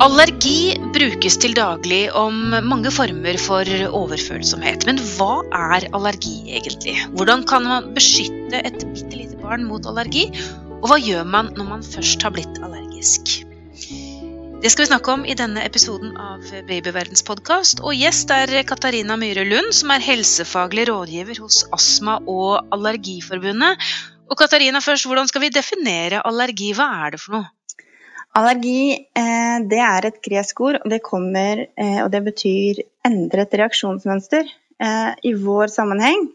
Allergi brukes til daglig om mange former for overfølsomhet. Men hva er allergi egentlig? Hvordan kan man beskytte et bitte lite barn mot allergi? Og hva gjør man når man først har blitt allergisk? Det skal vi snakke om i denne episoden av Babyverdens podkast. Og gjest er Katarina Myhre Lund, som er helsefaglig rådgiver hos Astma- og Allergiforbundet. Og Katarina, først, hvordan skal vi definere allergi? Hva er det for noe? Allergi eh, det er et gresk ord, og det, kommer, eh, og det betyr endret reaksjonsmønster. Eh, I vår sammenheng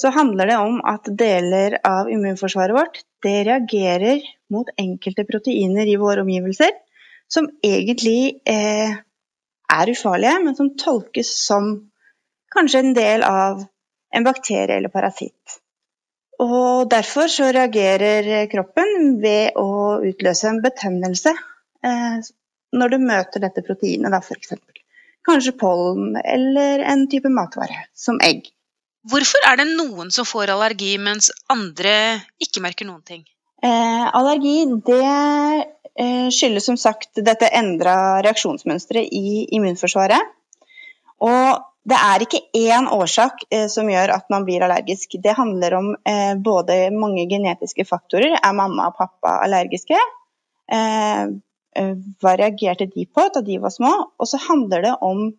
så handler det om at deler av immunforsvaret vårt det reagerer mot enkelte proteiner i våre omgivelser som egentlig er ufarlige, men som tolkes som kanskje en del av en bakterie eller parasitt. Og derfor så reagerer kroppen ved å utløse en betennelse eh, når du møter dette proteinet, da f.eks. Kanskje pollen eller en type matvare, som egg. Hvorfor er det noen som får allergi, mens andre ikke merker noen ting? Eh, allergi det eh, skyldes som sagt dette endra reaksjonsmønsteret i immunforsvaret. Og det er ikke én årsak eh, som gjør at man blir allergisk. Det handler om eh, både mange genetiske faktorer. Er mamma og pappa allergiske? Eh, eh, hva reagerte de på da de var små? Og så handler det om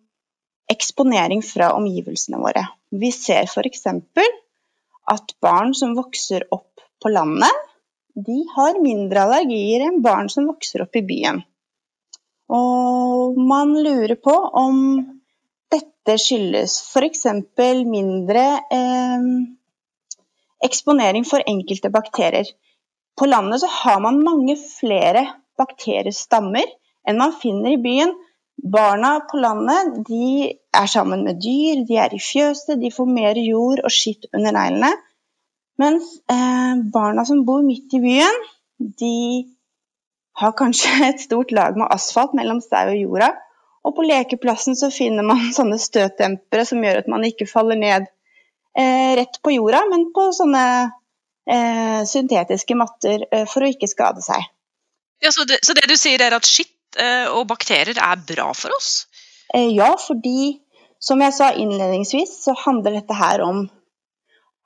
eksponering fra omgivelsene våre. Vi ser f.eks. at barn som vokser opp på landet, de har mindre allergier enn barn som vokser opp i byen. Og man lurer på om dette skyldes f.eks. mindre eh, eksponering for enkelte bakterier. På landet har man mange flere bakteriestammer enn man finner i byen. Barna på landet de er sammen med dyr, de er i fjøset, de får mer jord og skitt under neglene. Mens eh, barna som bor midt i byen, de har kanskje et stort lag med asfalt mellom seg og jorda. Og på lekeplassen så finner man sånne støtdempere som gjør at man ikke faller ned eh, rett på jorda, men på sånne eh, syntetiske matter eh, for å ikke skade seg. Ja, så, det, så det du sier er at skitt eh, og bakterier er bra for oss? Eh, ja, fordi som jeg sa innledningsvis, så handler dette her om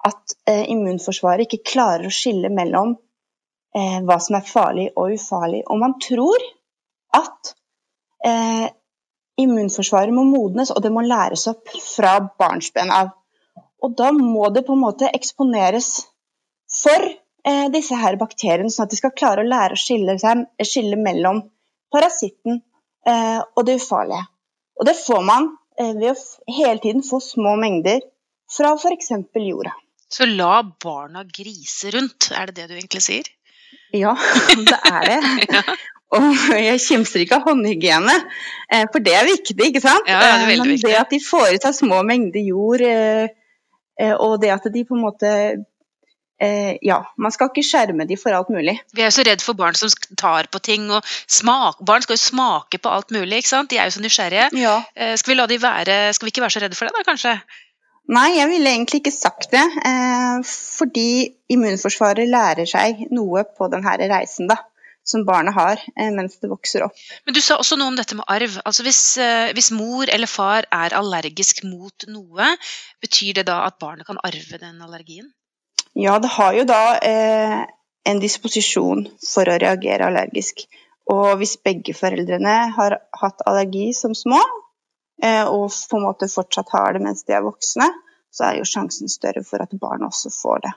at eh, immunforsvaret ikke klarer å skille mellom hva som er farlig og ufarlig. Og man tror at immunforsvaret må modnes, og det må læres opp fra barnsben av. Og da må det på en måte eksponeres for eh, disse her bakteriene, sånn at de skal klare å lære å skille, seg, skille mellom parasitten eh, og det ufarlige. Og det får man eh, ved å hele tiden få små mengder fra f.eks. jorda. Så la barna grise rundt, er det det du egentlig sier? Ja, det er det. ja. Og jeg kimser ikke av håndhygiene, eh, for det er viktig, ikke sant? Ja, det er veldig Men viktig. det at de får i seg små mengder jord, eh, eh, og det at de på en måte ja, man skal ikke skjerme de for alt mulig. Vi er jo så redd for barn som tar på ting. og smak, Barn skal jo smake på alt mulig. ikke sant? De er jo så nysgjerrige. Ja. Skal vi la de være, skal vi ikke være så redde for det, da, kanskje? Nei, jeg ville egentlig ikke sagt det. fordi immunforsvaret lærer seg noe på denne reisen, da som barnet har eh, mens det vokser opp. Men Du sa også noe om dette med arv. Altså hvis, eh, hvis, mor eller far er allergisk mot noe, betyr det da at barnet kan arve den allergien? Ja, det har jo da eh, en disposisjon for å reagere allergisk. Og hvis begge foreldrene har hatt allergi som små, eh, og på en måte fortsatt har det mens de er voksne, så er jo sjansen større for at barnet også får det.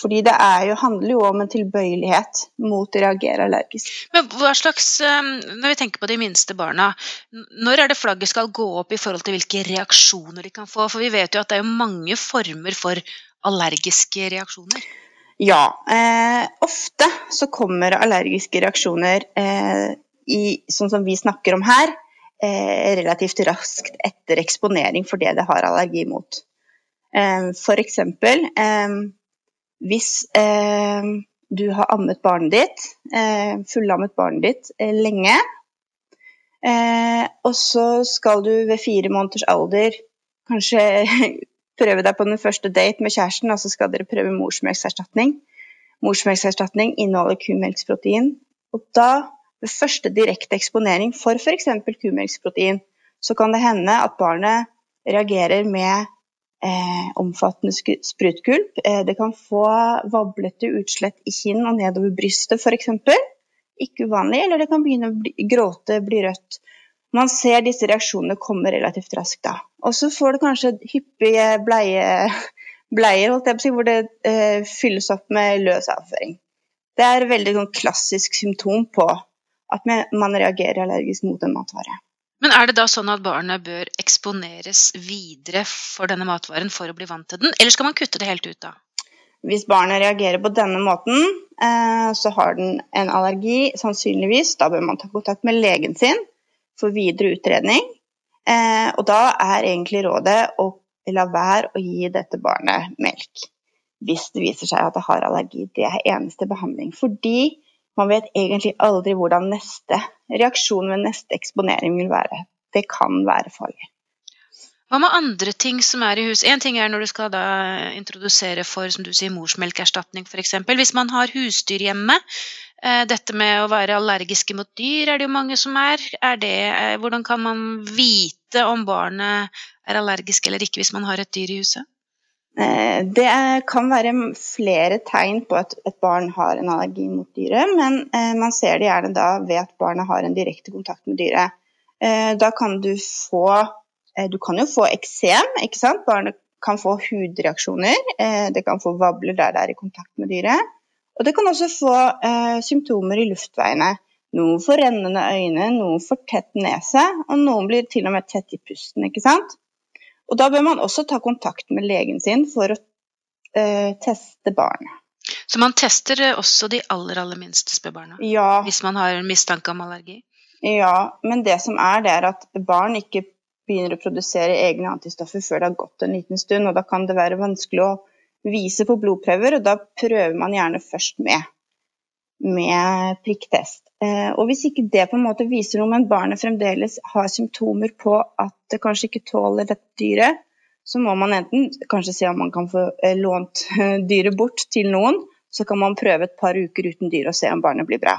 Fordi det jo, handler jo om en tilbøyelighet mot å reagere allergisk. Men hva slags, eh, Når vi tenker på de minste barna, når er det flagget skal gå opp i forhold til hvilke reaksjoner de kan få? For vi vet jo at det er mange former for allergiske reaksjoner. Ja. Eh, ofte så kommer allergiske reaksjoner eh, i, sånn som vi snakker om her, eh, relativt raskt etter eksponering for det det har allergi mot. Eh, for eksempel eh, hvis eh, du har ammet barnet ditt, eh, fullammet barnet ditt eh, lenge, eh, og så skal du ved fire måneders alder kanskje prøve deg på den første date med kjæresten, og så skal dere prøve morsmelkserstatning. Morsmelkserstatning inneholder kumelksprotein, og da ved første direkte eksponering for f.eks. kumelksprotein, så kan det hende at barnet reagerer med eh, omfattende sprutgulp. Eh, det kan få vablete utslett i kinn og nedover brystet f.eks. Ikke uvanlig. Eller det kan begynne å bli, gråte, bli rødt. Man ser disse reaksjonene komme relativt raskt da. Og så får du kanskje hyppige bleie, bleier på, hvor det eh, fylles opp med løs avføring. Det er et veldig sånn, klassisk symptom på at man reagerer allergisk mot en matvare. Men er det da sånn at barna bør eksponeres videre for denne matvaren for å bli vant til den, eller skal man kutte det helt ut da? Hvis barnet reagerer på denne måten, eh, så har den en allergi, sannsynligvis. Da bør man ta kontakt med legen sin for videre utredning. Eh, og da er egentlig rådet å la være å gi dette barnet melk hvis det viser seg at det har allergi. Det er eneste behandling. Fordi man vet egentlig aldri hvordan neste reaksjon ved neste eksponering vil være. Det kan være farlig. Hva med andre ting som er i hus? Én ting er når du skal da introdusere for som du sier, morsmelkerstatning f.eks. Hvis man har husdyr hjemme. Eh, dette med å være allergiske mot dyr er det jo mange som er. er det, eh, hvordan kan man vite om barnet er allergisk eller ikke hvis man har et dyr i huset? Eh, det kan være flere tegn på at et barn har en allergi mot dyret, men man ser det gjerne da ved at barnet har en direkte kontakt med dyret. Da kan du få Eh, du kan jo få eksem, ikke sant. Barnet kan få hudreaksjoner. Eh, det kan få vabler der det er i kontakt med dyret. Og det kan også få eh, symptomer i luftveiene. Noen får rennende øyne, noen får tett nese, og noen blir til og med tett i pusten. ikke sant? Og Da bør man også ta kontakt med legen sin for å eh, teste barnet. Så man tester også de aller, aller minste spedbarna ja. hvis man har mistanke om allergi? Ja, men det som er, det er at barn ikke begynner å produsere egne antistoffer før det har gått en liten stund. og Da kan det være vanskelig å vise på blodprøver, og da prøver man gjerne først med, med prikktest. Eh, og Hvis ikke det på en måte viser noe, men barnet fremdeles har symptomer på at det kanskje ikke tåler dette dyret, så må man enten kanskje se om man kan få eh, lånt dyret bort til noen. Så kan man prøve et par uker uten dyr og se om barnet blir bra.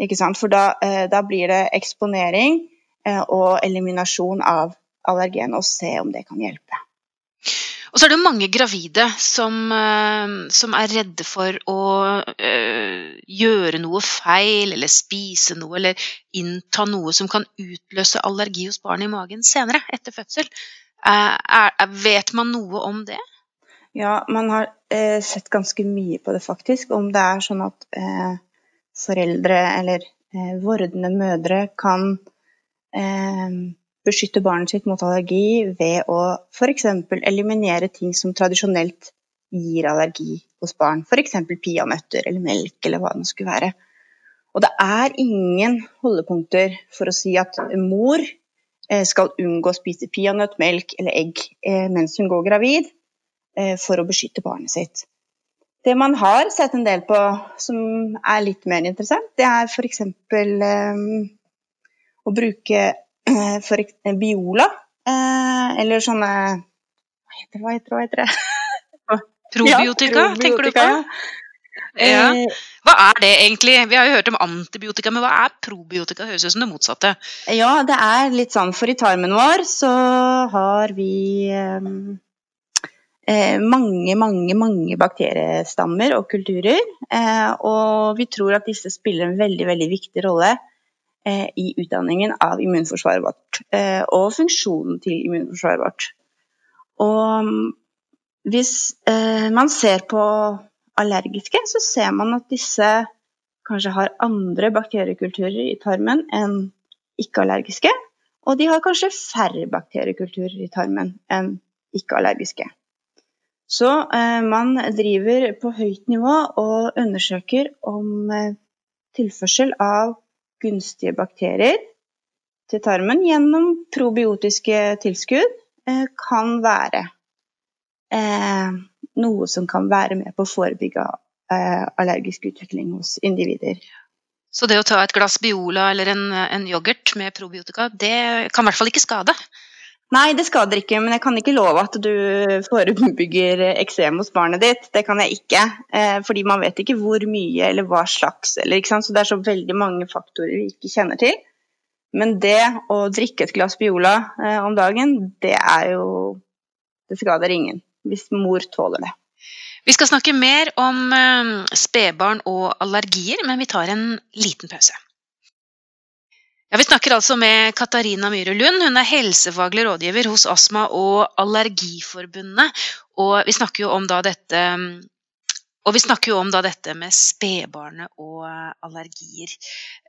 Ikke sant? For da, eh, da blir det eksponering og eliminasjon av allergen, og se om det kan hjelpe. Og så er det mange gravide som, eh, som er redde for å øh, gjøre noe feil, eller spise noe, eller innta noe som kan utløse allergi hos barnet i magen senere, etter fødsel. Er, er, vet man noe om det? Ja, man har eh, sett ganske mye på det, faktisk. Om det er sånn at eh, foreldre eller vordende mødre kan eh, beskytte barnet sitt mot allergi ved å f.eks. eliminere ting som tradisjonelt gir allergi hos barn. F.eks. peanøtter eller melk eller hva det skulle være. Og det er ingen holdepunkter for å si at mor eh, skal unngå å spise peanøtt, melk eller egg eh, mens hun går gravid, eh, for å beskytte barnet sitt. Det man har sett en del på som er litt mer interessant, det er f.eks å bruke for Biola, eh, eller sånne Hva heter det? Hva heter det? Hva heter det? Probiotika, ja, tenker du på? Ja. Eh, hva er det egentlig? Vi har jo hørt om antibiotika, men hva er probiotika? Høres ut som det motsatte. Ja, det er litt sånn, for i tarmen vår så har vi eh, mange, mange, mange bakteriestammer og kulturer. Eh, og vi tror at disse spiller en veldig, veldig viktig rolle Eh, i utdanningen av immunforsvaret vårt, eh, og funksjonen til immunforsvaret vårt. Og mm, hvis eh, man ser på allergiske, så ser man at disse kanskje har andre bakteriekulturer i tarmen enn ikke-allergiske. Og de har kanskje færre bakteriekulturer i tarmen enn ikke-allergiske. Så eh, man driver på høyt nivå og undersøker om eh, tilførsel av gunstige bakterier til tarmen gjennom probiotiske tilskudd eh, kan være eh, noe som kan være med på å forebygge eh, allergisk utvikling hos individer. Så det å ta et glass Biola eller en, en yoghurt med probiotika, det kan i hvert fall ikke skade? Nei, det skader ikke, men jeg kan ikke love at du forebygger eksem hos barnet ditt. Det kan jeg ikke. Eh, fordi man vet ikke hvor mye eller hva slags. Eller, så det er så veldig mange faktorer vi ikke kjenner til. Men det å drikke et glass Biola eh, om dagen, det er jo Det skader ingen. Hvis mor tåler det. Vi skal snakke mer om eh, spedbarn og allergier, men vi tar en liten pause. Ja, Vi snakker altså med Katarina Myhre Lund. Hun er helsefaglig rådgiver hos Astma- og Allergiforbundet. Og vi snakker jo om da dette vi jo om da dette med spedbarnet og allergier.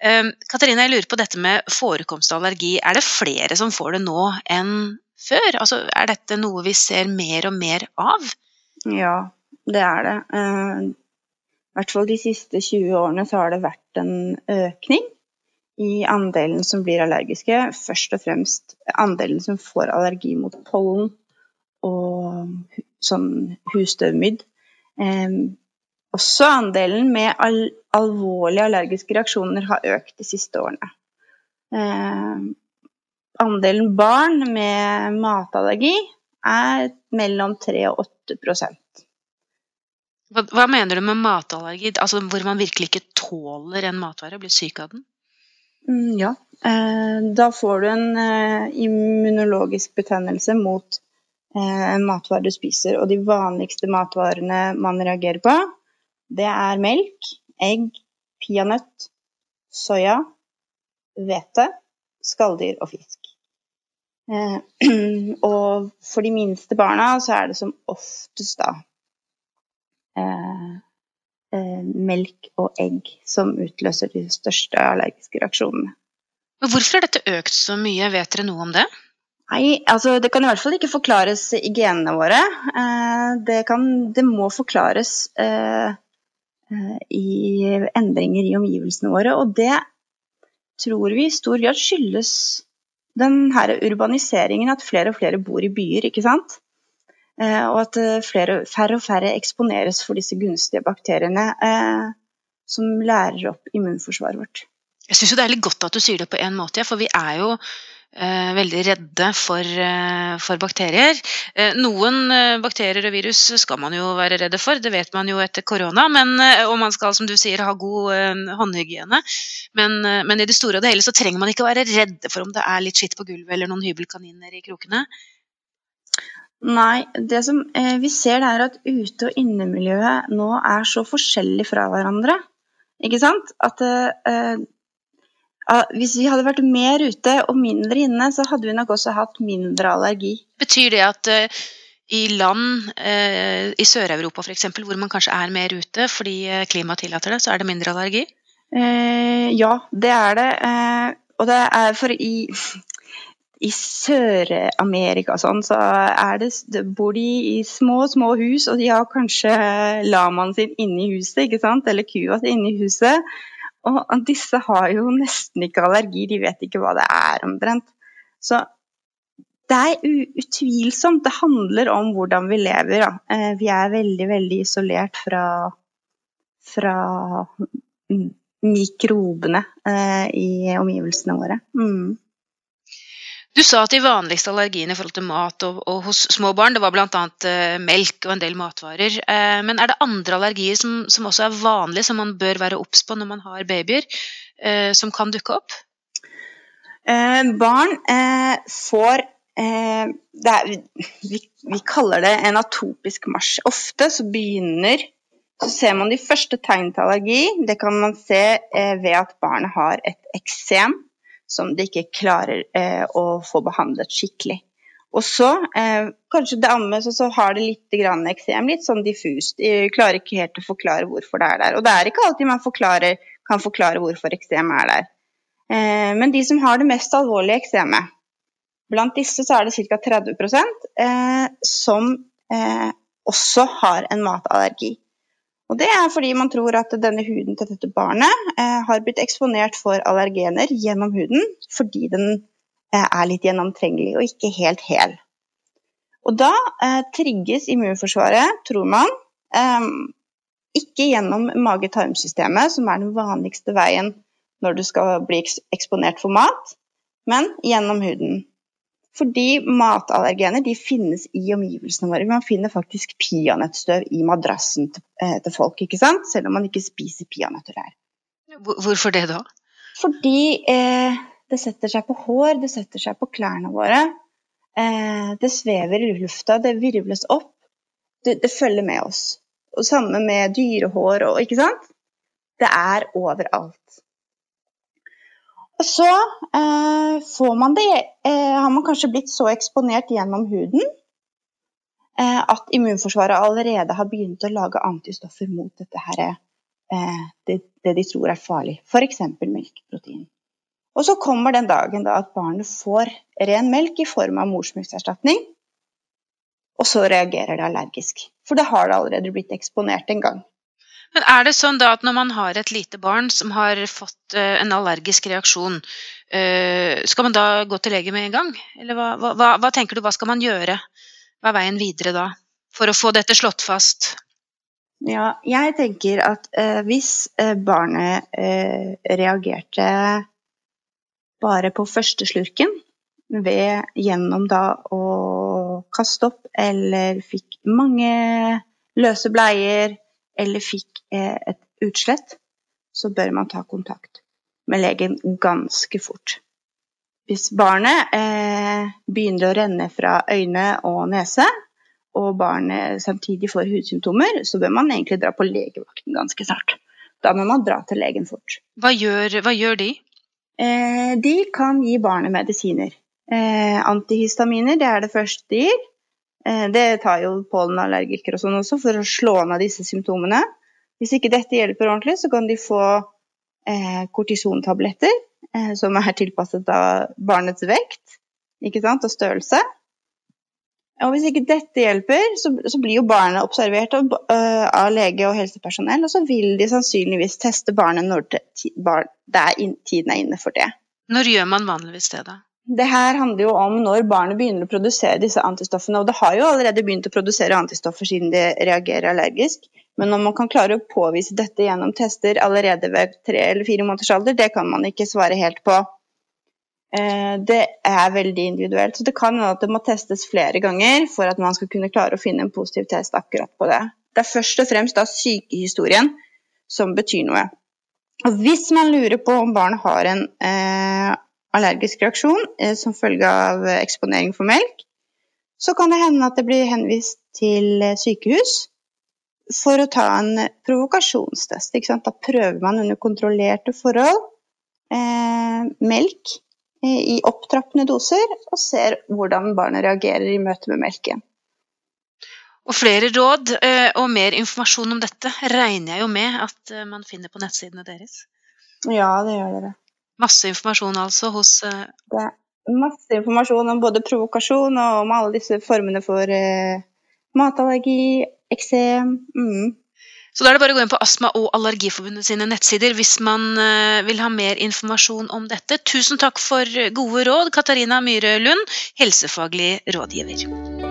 Um, Katarina, jeg lurer på dette med forekomst av allergi. Er det flere som får det nå enn før? Altså, er dette noe vi ser mer og mer av? Ja, det er det. Uh, I hvert fall de siste 20 årene så har det vært en økning i andelen som blir allergiske. Først og fremst andelen som får allergi mot pollen og sånn husstøvmidd. Eh, også andelen med al alvorlige allergiske reaksjoner har økt de siste årene. Eh, andelen barn med matallergi er mellom 3 og 8 hva, hva mener du med matallergi? Altså hvor man virkelig ikke tåler en matvare, blir syk av den? Mm, ja. Eh, da får du en eh, immunologisk betennelse mot matvarer en matvare du spiser. Og de vanligste matvarene man reagerer på, det er melk, egg, peanøtt, soya, hvete, skalldyr og fisk. Og for de minste barna så er det som oftest da Eh, melk og egg som utløser de største allergiske reaksjonene. Men hvorfor har dette økt så mye, vet dere noe om det? Nei, altså Det kan i hvert fall ikke forklares i genene våre. Eh, det, kan, det må forklares eh, i endringer i omgivelsene våre. Og det tror vi i stor grad skyldes den her urbaniseringen, at flere og flere bor i byer. ikke sant? Eh, og at eh, flere, færre og færre eksponeres for disse gunstige bakteriene eh, som lærer opp immunforsvaret vårt. Jeg syns det er litt godt at du sier det på en måte, for vi er jo eh, veldig redde for, eh, for bakterier. Eh, noen bakterier og virus skal man jo være redde for, det vet man jo etter korona. Men, og man skal, som du sier, ha god håndhygiene. Men, men, i det store og det hele så trenger man ikke være redde for om det er litt skitt på gulvet eller noen hybelkaniner i krokene. Nei, det som eh, vi ser er at ute- og innemiljøet nå er så forskjellig fra hverandre. Ikke sant? At eh, eh, hvis vi hadde vært mer ute og mindre inne, så hadde vi nok også hatt mindre allergi. Betyr det at eh, i land eh, i Sør-Europa f.eks., hvor man kanskje er mer ute fordi eh, klimaet tillater det, så er det mindre allergi? ja, det er det. og det er for i i Sør-Amerika sånn, så det, bor de i små, små hus, og de har kanskje lamaen sin inni huset, ikke sant? eller kua si inni huset. Og disse har jo nesten ikke allergi, de vet ikke hva det er omtrent. Så det er utvilsomt. Det handler om hvordan vi lever. Da. Eh, vi er veldig, veldig isolert fra, fra mikrobene eh, i omgivelsene våre. Mm. Du sa at de vanligste allergiene i forhold til mat og, og hos små barn, det var bl.a. Eh, melk og en del matvarer. Eh, men er det andre allergier som, som, også er vanlige, som man bør være obs på når man har babyer, eh, som kan dukke opp? Eh, barn eh, får eh, er, vi, vi, kaller det en atopisk marsj. Ofte så begynner så ser man de første tegnene til allergi. Det kan man se ved at barnet har et eksem som de ikke klarer eh, å få behandlet skikkelig. Og så, eh, kanskje det ammes, så, så, har det litt grann eksem, litt sånn diffust. De klarer ikke helt å forklare hvorfor det er der. Og det er ikke alltid man forklarer, kan forklare hvorfor eksem er der. Eh, men de som har det mest alvorlige eksemet, blant disse så er det ca. 30 eh, som eh, også har en matallergi. Og Det er fordi man tror at denne huden til dette barnet eh, har blitt eksponert for allergener gjennom huden fordi den eh, er litt gjennomtrengelig og ikke helt hel. Og Da eh, trigges immunforsvaret, tror man, eh, ikke gjennom mage-tarmsystemet, som er den vanligste veien når du skal bli eksponert for mat, men gjennom huden. Fordi matallergener de finnes i omgivelsene våre. Man finner faktisk peanøttstøv i madrassen til, eh, til, folk, ikke sant? selv om man ikke spiser peanøtter der. Hvorfor det da? Fordi eh, det setter seg på hår, det setter seg på klærne våre. Eh, det svever i lufta, det virvles opp. Det, det følger med oss. Og samme med dyrehår og Ikke sant? Det er overalt. Så eh, får man det eh, Har man kanskje blitt så eksponert gjennom huden eh, at immunforsvaret allerede har begynt å lage antistoffer mot dette her, det, det, de tror er farlig, f.eks. melkeprotein. Og så kommer den dagen da at barnet får ren melk i form av morsmelkerstatning, og så reagerer det allergisk. For det har det allerede blitt eksponert en gang. Men er det sånn da at når man har et lite barn som har fått uh, en allergisk reaksjon, uh, skal man da gå til lege med en gang? Eller hva, hva, hva, tenker du, hva skal man gjøre? Hva er veien videre da, for å få dette slått fast? Ja, jeg tenker at eh, hvis barnet reagerte bare på første slurken, ved gjennom da å kaste opp, eller fikk mange løse bleier, eller fikk eh, et utslett, så bør man ta kontakt med legen ganske fort. Hvis barnet eh, begynner å renne fra øyne og nese, og barnet samtidig får hudsymptomer, så bør man egentlig dra på legevakten ganske snart. Da må man dra til legen fort. Hva gjør, hva gjør de? Eh, de kan gi barnet medisiner. Eh, antihistaminer det er det første de gir. Eh, det tar jo pollenallergikere og sånn også for å slå ned disse symptomene. Hvis ikke dette hjelper ordentlig, så kan de få eh, kortisontabletter eh, som er tilpasset av barnets vekt og størrelse. Og hvis ikke dette hjelper, så, blir jo barnet observert av, lege og helsepersonell, og så vil de sannsynligvis teste barnet når tiden er inne for det. Når gjør man vanligvis det, da? Det her handler jo om når barnet begynner å produsere disse antistoffene. Og det har jo allerede begynt å produsere antistoffer siden det reagerer allergisk. Men om man kan klare å påvise dette gjennom tester allerede ved tre eller fire måneders alder, det kan man ikke svare helt på. Eh, det er veldig individuelt. Så det kan hende at det må testes flere ganger for at man skal kunne klare å finne en positiv test akkurat på det. Det er først og fremst da sykehistorien som betyr noe. Og hvis man lurer på om barnet har en eh, allergisk reaksjon eh, som følge av eksponering for melk, så kan det hende at det blir henvist til eh, sykehus for å ta en provokasjonstest. Da prøver man under kontrollerte forhold eh, melk eh, i opptrappende doser og ser hvordan barnet reagerer i møte med melken. Og flere råd eh, og mer informasjon om dette regner jeg jo med at eh, man finner på nettsidene deres? Ja, det gjør dere. Masse informasjon altså hos uh... Det er masse informasjon om både provokasjon og om alle disse formene for uh, matallergi, eksem. Mm. Så da er det bare å gå inn på Astma- og Allergiforbundet sine nettsider hvis man uh, vil ha mer informasjon om dette. Tusen takk for gode råd, Katarina Myhre Lund, helsefaglig rådgiver.